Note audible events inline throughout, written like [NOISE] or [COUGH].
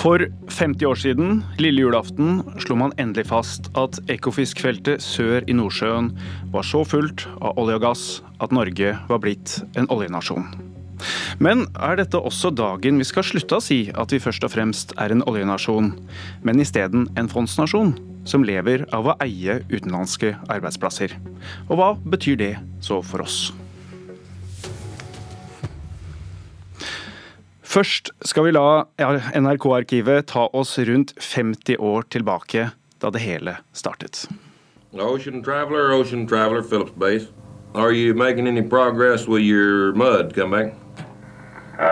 For 50 år siden, lille julaften, slo man endelig fast at Ekofiskfeltet sør i Nordsjøen var så fullt av olje og gass at Norge var blitt en oljenasjon. Men er dette også dagen vi skal slutte å si at vi først og fremst er en oljenasjon, men isteden en fondsnasjon som lever av å eie utenlandske arbeidsplasser? Og hva betyr det så for oss? Først skal vi la NRK-arkivet ta oss rundt 50 år tilbake, da det hele startet. Ocean Traveler, Ocean Traveler, Phillips Base. Are you making any progress with your mud comeback? Uh,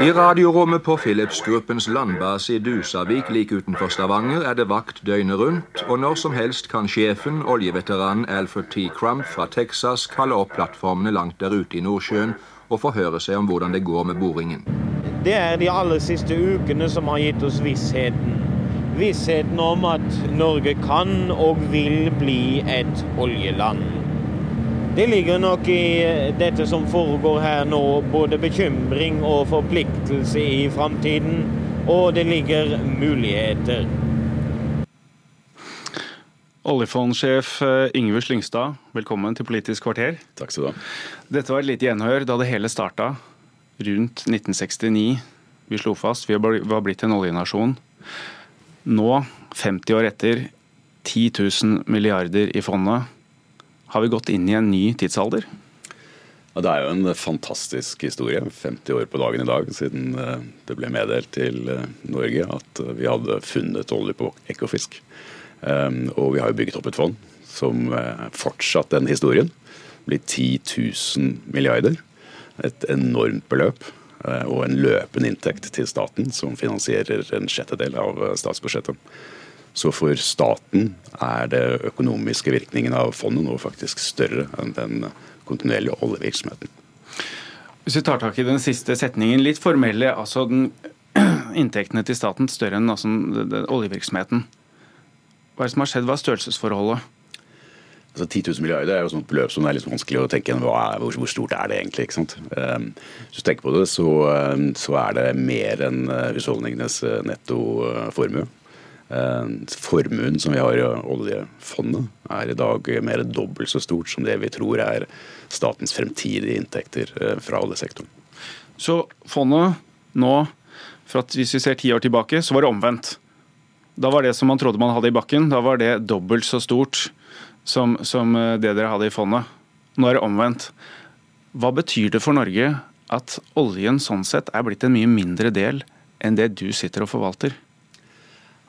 I radiorommet på Philips-gruppens landbase i Dusavik like utenfor Stavanger er det vakt døgnet rundt, og når som helst kan sjefen, oljeveteranen Alfred T. Crump fra Texas, kalle opp plattformene langt der ute i Nordsjøen og forhøre seg om hvordan det går med boringen. Det er de aller siste ukene som har gitt oss vissheten. Vissheten om at Norge kan og vil bli et oljeland. Det ligger nok i dette som foregår her nå, både bekymring og forpliktelse i framtiden. Og det ligger muligheter. Oljefondsjef eh, Yngve Slyngstad, velkommen til Politisk kvarter. Takk skal du ha. Dette var et lite gjenhør da det hele starta, rundt 1969. Vi slo fast vi var blitt en oljenasjon. Nå, 50 år etter, 10 000 milliarder i fondet. Har vi gått inn i en ny tidsalder? Ja, det er jo en fantastisk historie. 50 år på dagen i dag siden eh, det ble meddelt til eh, Norge at vi hadde funnet olje på Ekofisk. Ehm, og vi har jo bygget opp et fond som eh, fortsatt den historien blir 10 000 milliarder. Et enormt beløp. Eh, og en løpende inntekt til staten som finansierer en sjettedel av eh, statsbudsjettet. Så for staten er det økonomiske virkningen av fondet nå faktisk større enn den kontinuerlige oljevirksomheten. Hvis vi tar tak i den siste setningen, litt formelle, altså den, [CLEARS THROAT] inntektene til staten større enn altså, oljevirksomheten. Hva er det som har skjedd? Hva er størrelsesforholdet? Altså 10 000 milliarder er jo sånt beløp som det er litt vanskelig å tenke hvor, hvor, stort er det egentlig. ikke sant? Um, hvis du tenker på det, så, um, så er det mer enn uh, husholdningenes uh, netto uh, formue. Um, formuen som vi har i oljefondet er i dag mer enn dobbelt så stort som det vi tror er statens fremtidige inntekter fra oljesektoren. Så fondet nå, for at hvis vi ser ti år tilbake, så var det omvendt. Da var det som man trodde man hadde i bakken, da var det dobbelt så stort som, som eh, det dere hadde i fondet. Nå er det omvendt. Hva betyr det for Norge at oljen sånn sett er blitt en mye mindre del enn det du sitter og forvalter?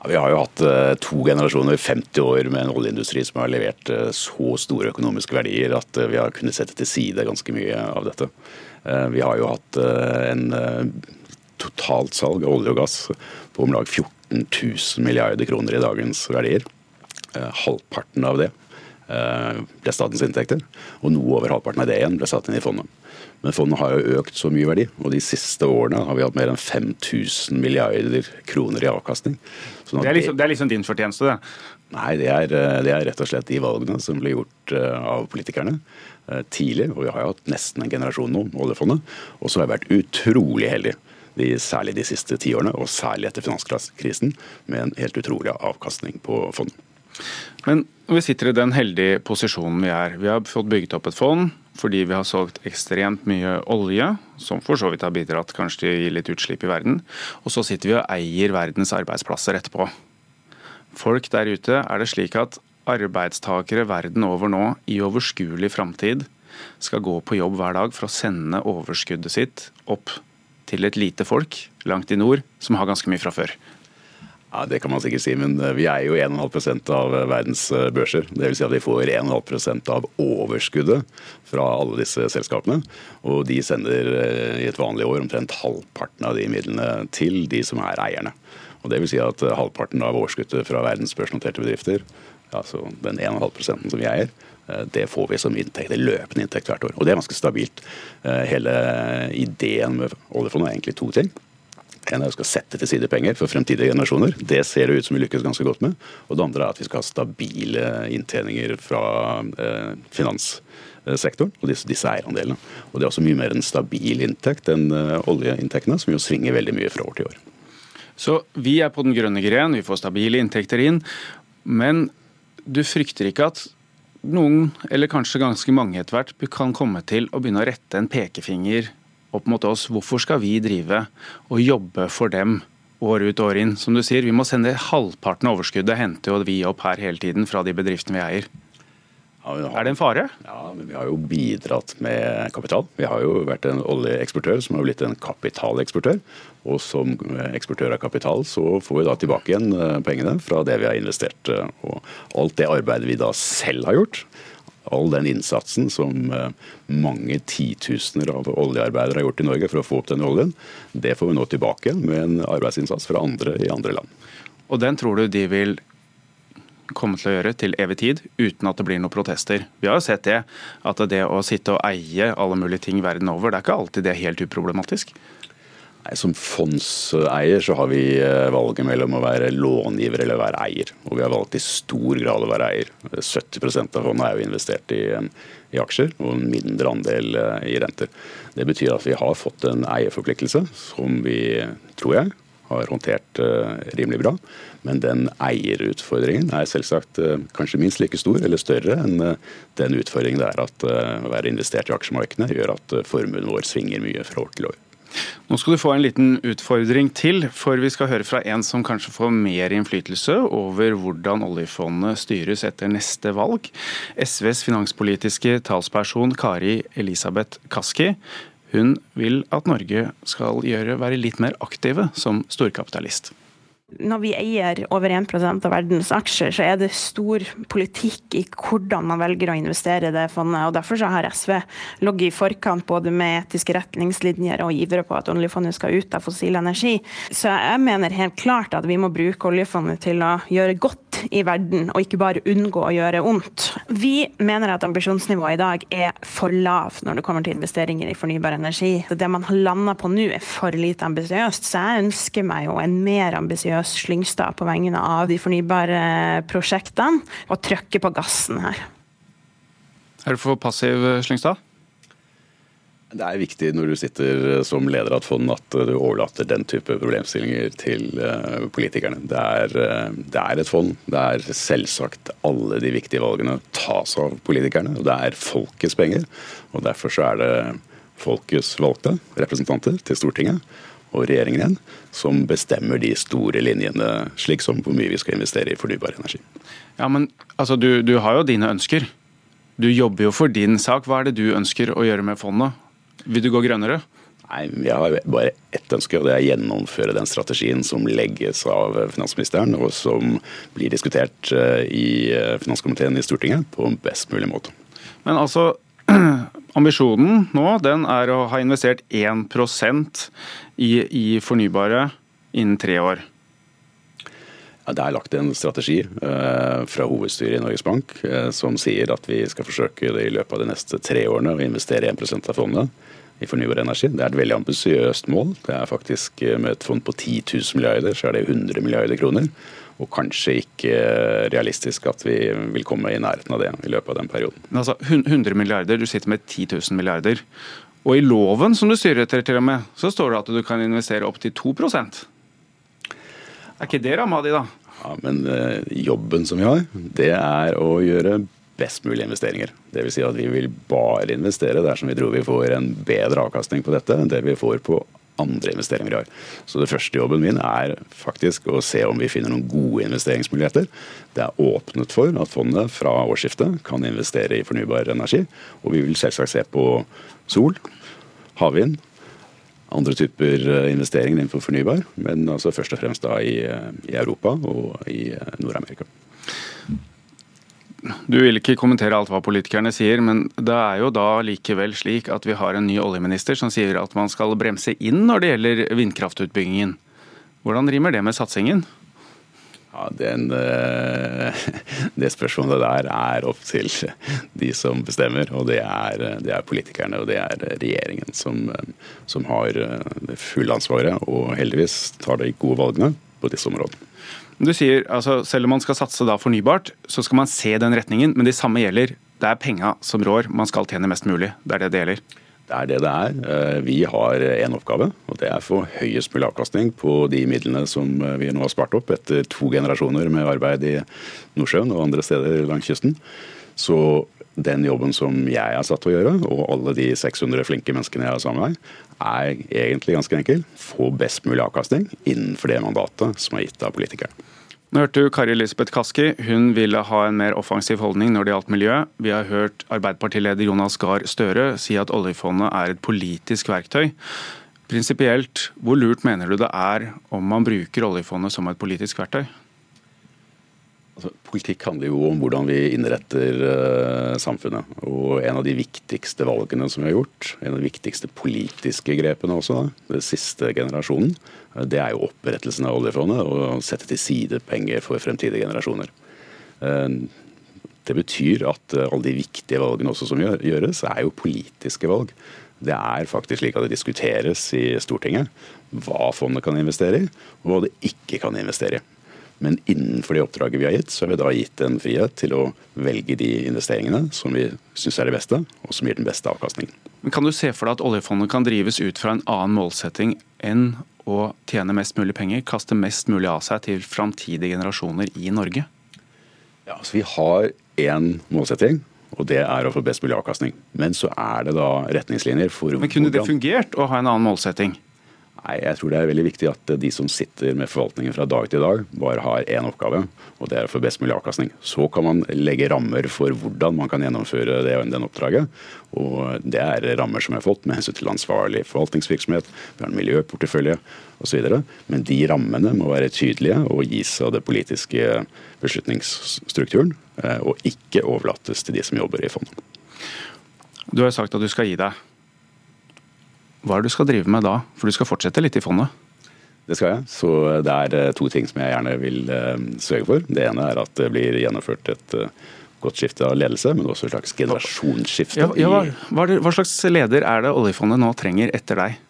Ja, vi har jo hatt uh, to generasjoner, 50 år med en oljeindustri som har levert uh, så store økonomiske verdier at vi har kunnet sette til side ganske mye av dette. vi har jo hatt en totalt salg av olje og gass på om lag 14 000 milliarder kroner i dagens verdier. Eh, halvparten av det eh, ble statens inntekter, og noe over halvparten av det igjen ble satt inn i fondet. Men fondet har jo økt så mye verdi, og de siste årene har vi hatt mer enn 5000 milliarder kroner i avkastning. Sånn det, er liksom, det, er liksom, din fortjeneste, det? Nei, det er, eh, det er, rett og slett de valgene som ble gjort av politikerne tidlig. Og vi har jo hatt nesten en generasjon nå, oljefondet. Og så har jeg vært utrolig heldig de, særlig de siste ti årene, og særlig etter finanskrisen, med en helt utrolig avkastning på fondet. Men vi sitter i den heldige posisjonen vi er. Vi har fått bygget opp et fond fordi vi har solgt ekstremt mye olje, som for så vidt har bidratt kanskje til å gi litt utslipp i verden. Og så sitter vi og eier verdens arbeidsplasser etterpå. Folk der ute, er det slik at arbeidstakere verden over nå, i overskuelig framtid, skal gå på jobb hver dag for å sende overskuddet sitt opp til et lite folk langt i nord som har ganske mye fra før? Ja, Det kan man sikkert si, men eh, vi er jo 1,5 av eh, verdens eh, børser. Dvs. Si at vi får 1,5% av overskuddet fra alle disse selskapene. Og de sender i et vanlig år omtrent halvparten av de midlene til de som er eierne. Og det vil si at halvparten av overskuddet fra verdens børsnoterte bedrifter, altså den 1,5% som vi eier, Eh, det får vi som inntekt, løpende inntekt hvert år. Og det er ganske stabilt. Eh, hele ideen med oljefondet er egentlig to ting. En er at vi skal sette til side penger for fremtidige generasjoner. Det ser det ut som vi lykkes ganske godt med. Og det andre er at vi skal ha stabile inntjeninger fra eh, finanssektoren og disse, disse eierandelene. Og det er også mye mer en stabil inntekt enn oljeinntektene, som jo svinger veldig mye fra år til år. Så vi er på den grønne gren, vi får stabile inntekter inn. Men du frykter ikke at noen, eller kanskje ganske mange etter hvert, kan komme til å begynne å rette en pekefinger opp mot oss. Hvorfor skal vi drive og jobbe for dem år ut år inn? Som du sier, vi må sende halvparten av overskuddet, henter jo vi opp her hele tiden fra de bedriftene vi eier. Ja, har, er det en fare? Ja, men vi har jo bidratt med kapital. Vi har jo vært en oljeeksportør som har blitt en kapitaleksportør. Og som eksportør av kapital så får vi da tilbake igjen eh, pengene fra det vi har investert. Eh, og alt det arbeidet vi da selv har gjort, all den innsatsen som eh, mange titusener av oljearbeidere har gjort i Norge for å få opp den oljen, det får vi nå tilbake med en arbeidsinnsats fra andre i andre land. Og den tror du de vil komme til å gjøre til evig tid, uten at det blir noen protester. Vi har jo sett det, at det å sitte og eie alle mulige ting verden over, det er ikke alltid det er helt uproblematisk. Nei, Som fondseier så har vi eh, valget mellom å være långiver eller å være eier. Og vi har valgt i stor grad å være eier. 70 av fondet er jo investert i, i, aksjer, og en mindre andel eh, i renter. Det betyr at vi har fått en eierforpliktelse som vi, tror jeg, har håndtert uh, rimelig bra. Men den eierutfordringen er selvsagt uh, kanskje minst like stor eller større enn uh, den utfordringen det er at å være investert i aksjemarkedene gjør at formuen vår svinger mye fra år til år. Nå skal du få en liten utfordring til, for vi skal høre fra en som kanskje får mer innflytelse over hvordan oljefondet styres etter neste valg. SVs finanspolitiske talsperson Kari Elisabeth Kaski hun vil at Norge skal gjøre, være litt mer aktive som storkapitalist. Når vi eier over 1% av verdens aksjer, så er det stor politikk i hvordan man velger å investere i det fondet. og Derfor har SV ligget i forkant både med etiske retningslinjer og ivre på at oljefondet skal ut av fossil energi. Så jeg mener helt klart at vi må bruke oljefondet til å gjøre godt i verden, og ikke bare unngå å gjøre ondt. Vi mener at ambisjonsnivået i dag er for lavt når det kommer til investeringer i fornybar energi. Det man har landa på nå er for lite ambisiøst, så jeg ønsker meg jo en mer ambisiøs Slyngstad på vegne av de fornybare prosjektene, og trykke på gassen her. Er du for passiv, Slyngstad? Det er viktig når du sitter som leder av et fond at du overlater den type problemstillinger til eh, politikerne. Det er, eh, det er, et fond. Det er selvsagt alle de viktige valgene tas av politikerne. og Det er folkets penger. og Derfor så er det folkets valgte representanter til Stortinget og regjeringen igjen som bestemmer de store linjene, slik som hvor mye vi skal investere i fornybar energi. Ja, men altså, du, du har jo dine ønsker. Du jobber jo for din sak. Hva er det du ønsker å gjøre med fondet? Vil du gå grønnere? Nei, Jeg har bare ett ønske, og det er å gjennomføre den strategien som legges av finansministeren, og som blir diskutert eh, i eh, finanskomiteen i Stortinget på en best mulig måte. Men altså, [CLEARS THROAT] ambisjonen nå den er å ha investert 1% i, i fornybare innen tre år. Det er lagt en strategi eh, fra hovedstyret i Norges Bank eh, som sier at vi skal forsøke i løpet av de neste tre årene å investere 1% av fondet i fornybar energi. Det er et veldig ambisiøst mål. Det er faktisk eh, Med et fond på 10 000 milliarder, så er det 100 milliarder kroner. Og kanskje ikke realistisk at vi vil komme i nærheten av det i løpet av den perioden. Men altså, 100 milliarder, du sitter med 10 000 milliarder. Og i loven som du styrer etter, til og med, så står det at du kan investere opp til 2 Er ikke det ramma di, da? Ja, Men eh, jobben som vi har, det er å gjøre best mulige investeringer. Dvs. Si at vi vil bare investere dersom vi tror vi får en bedre avkastning på dette enn det vi får på andre investeringer vi har. Så det første jobben min er faktisk å se om vi finner noen gode investeringsmuligheter. Det er åpnet for at fondet fra årsskiftet kan investere i fornybar energi. Og vi vil selvsagt se på sol, havvind, andre typer eh, investeringer innenfor fornybar, men altså først og fremst da i, eh, i Europa og i eh, Nord-Amerika. Du vil ikke kommentere alt hva politikerne sier, men det er jo da likevel slik at vi har en ny oljeminister som sier at man skal bremse inn når det gjelder vindkraftutbyggingen. Hvordan rimer det med satsingen? Ja, den, eh, [LAUGHS] Det spørsmålet der er opp til de som bestemmer. og Det er, det er politikerne og det er regjeringen som, som har det fulle ansvaret. Og heldigvis tar de gode valgene på disse områdene. Du sier altså selv om man skal satse da fornybart, så skal man se den retningen, men det samme gjelder. Det er penga som rår, man skal tjene mest mulig. Det er det det gjelder. Det er det det er. Eh, vi har én oppgave, og det er å få høyest mulig avkastning på de midlene som eh, vi nå har spart opp etter to generasjoner med arbeid i Nordsjøen og andre steder langs kysten. Så den jobben som jeg er satt til å gjøre, og alle de 600 flinke menneskene jeg har sammen med er egentlig ganske enkel. Få best mulig avkastning innenfor det mandatet som er gitt av politikerne. Nå hørte du Kari Elisabeth Kaski. Hun ville ha en mer offensiv holdning når det gjaldt miljø. Vi har hørt Arbeiderpartileder Jonas Gahr Støre si at oljefondet er et politisk verktøy. Prinsipielt, hvor lurt mener du det er om man bruker oljefondet som et politisk verktøy? Altså, politikk handler jo om hvordan vi innretter uh, samfunnet. Og en av de viktigste valgene som vi har gjort, en av de viktigste politiske grepene også, da, den siste generasjonen, uh, det er jo opprettelsen av oljefondet og å sette til side penger for fremtidige generasjoner. Uh, det betyr at alle de viktige valgene også som gjør, gjøres, er jo politiske valg. Det er faktisk slik at det diskuteres i Stortinget hva fondet kan investere i, og hva det ikke kan investere i. Men innenfor det oppdraget vi har gitt, så har vi da gitt en frihet til å velge de investeringene som vi syns er det beste, og som gir den beste avkastningen. Men Kan du se for deg at oljefondet kan drives ut fra en annen målsetting enn å tjene mest mulig penger, kaste mest mulig av seg til framtidige generasjoner i Norge? Ja, så Vi har én målsetting, og det er å få best mulig avkastning. Men så er det da retningslinjer for Men Kunne det fungert å ha en annen målsetting? Nei, Jeg tror det er veldig viktig at de som sitter med forvaltningen fra dag til dag, bare har én oppgave, og det er å få best mulig avkastning. Så kan man legge rammer for hvordan man kan gjennomføre det, den oppdraget. Og det er rammer som vi har fått med hensyn til ansvarlig forvaltningsvirksomhet, vi har en miljøportefølje osv. Men de rammene må være tydelige og gis av det politiske beslutningsstrukturen, eh, og ikke overlates til de som jobber i fondet. Du har sagt at du skal gi deg. Hva er det du skal drive med da? For du skal fortsette litt i fondet? Det skal jeg. Så det er eh, to ting som jeg gjerne vil uh, sørge for. Det ene er at det blir gjennomført et uh, godt skifte av ledelse, men også et slags generasjonsskifte. Ja, ja, hva, hva, hva, slags leder er det oljefondet nå trenger etter deg?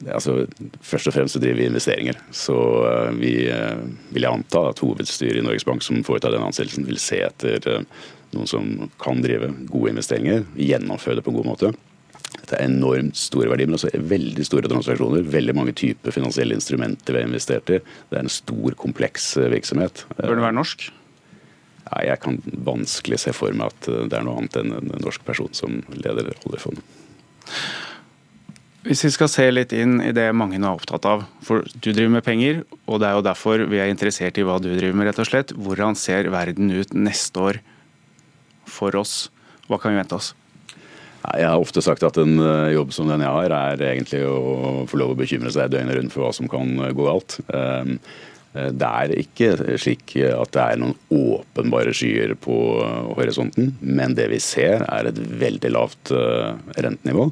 Altså, først og fremst så driver vi investeringer. Så vi vil jeg anta at hovedstyret i Norges Bank som foretar den ansettelsen, vil se etter noen som kan drive gode investeringer, gjennomføre det på en god måte. Det er enormt store verdier, men også veldig store transaksjoner. Veldig mange typer finansielle instrumenter vi har investert i. Det er en stor, kompleks eh, virksomhet. Bør det være norsk? Nei, Jeg kan vanskelig se for meg at eh, det er noe annet enn en norsk person som leder oljefondet. Hvis vi skal se litt inn i det mange nå er opptatt av, for du driver med penger, og det er jo derfor vi er interessert i hva du driver med, rett og slett. Hvordan ser verden ut neste år for oss? Hva kan vi vente oss? Jeg har ofte sagt at en eh, jobb som den jeg har, er egentlig å få lov å bekymre seg døgnet rundt for hva som kan eh, gå galt. Ehm, eh, det er ikke slik at det er noen åpenbare skyer på horisonten, men det vi ser er et veldig lavt rentenivå.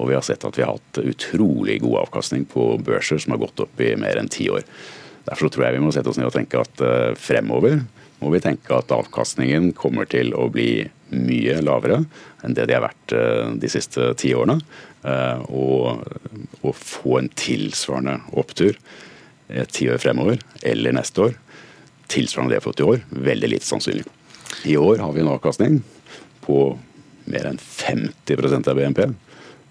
Og vi har sett at vi har hatt utrolig god avkastning på børser som har gått opp i mer enn ti år. Derfor tror jeg vi må sette oss ned og tenke at fremover må vi tenke at avkastningen kommer til å bli mye lavere enn det de har vært eh, de siste ti årene. Eh, og å få en tilsvarende opptur ti år fremover, eller neste år, tilsvarende det jeg har fått i år, veldig lite sannsynlig. I år har vi en avkastning på mer enn 50% av BNP.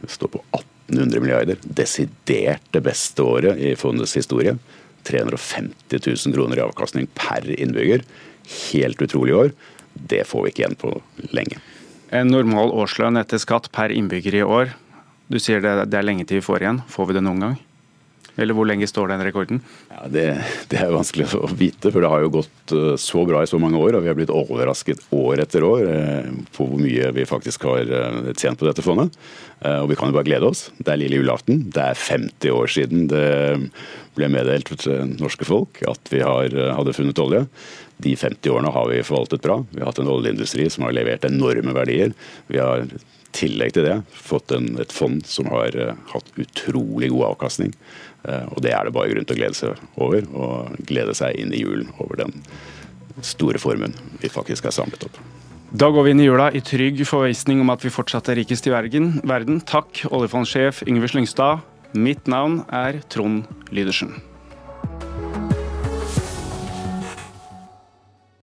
Det står på 1800 milliarder. Desidert det beste året i fondets historie. 350 000 kroner i avkastning per innbygger. Helt utrolig år. Det får vi ikke igjen på lenge. En normal årslønn etter skatt per innbygger i år. Du sier det, det er lenge til vi får igjen. Får vi det noen gang? Eller hvor lenge står den rekorden? Ja, det, det, er vanskelig å vite, for det har jo gått eh, så bra i så mange år. Og vi har blitt overrasket år etter år eh, på hvor mye vi faktisk har eh, tjent på dette fondet. Og vi kan jo bare glede oss. Det er lille julaften. Det er 50 år siden det ble meddelt til norske folk at vi har, hadde funnet olje. De 50 årene har vi forvaltet bra. Vi har hatt en oljeindustri som har levert enorme verdier. Vi har i tillegg til det fått en, et fond som har uh, hatt utrolig god avkastning. Uh, og det er det bare grunn til å glede seg over, og glede seg inn i julen over den store formuen vi faktisk har samlet opp. Da går vi inn i jula i trygg forvisning om at vi fortsatt er rikest i verden. Takk, oljefondsjef Yngve Slyngstad. Mitt navn er Trond Lydersen.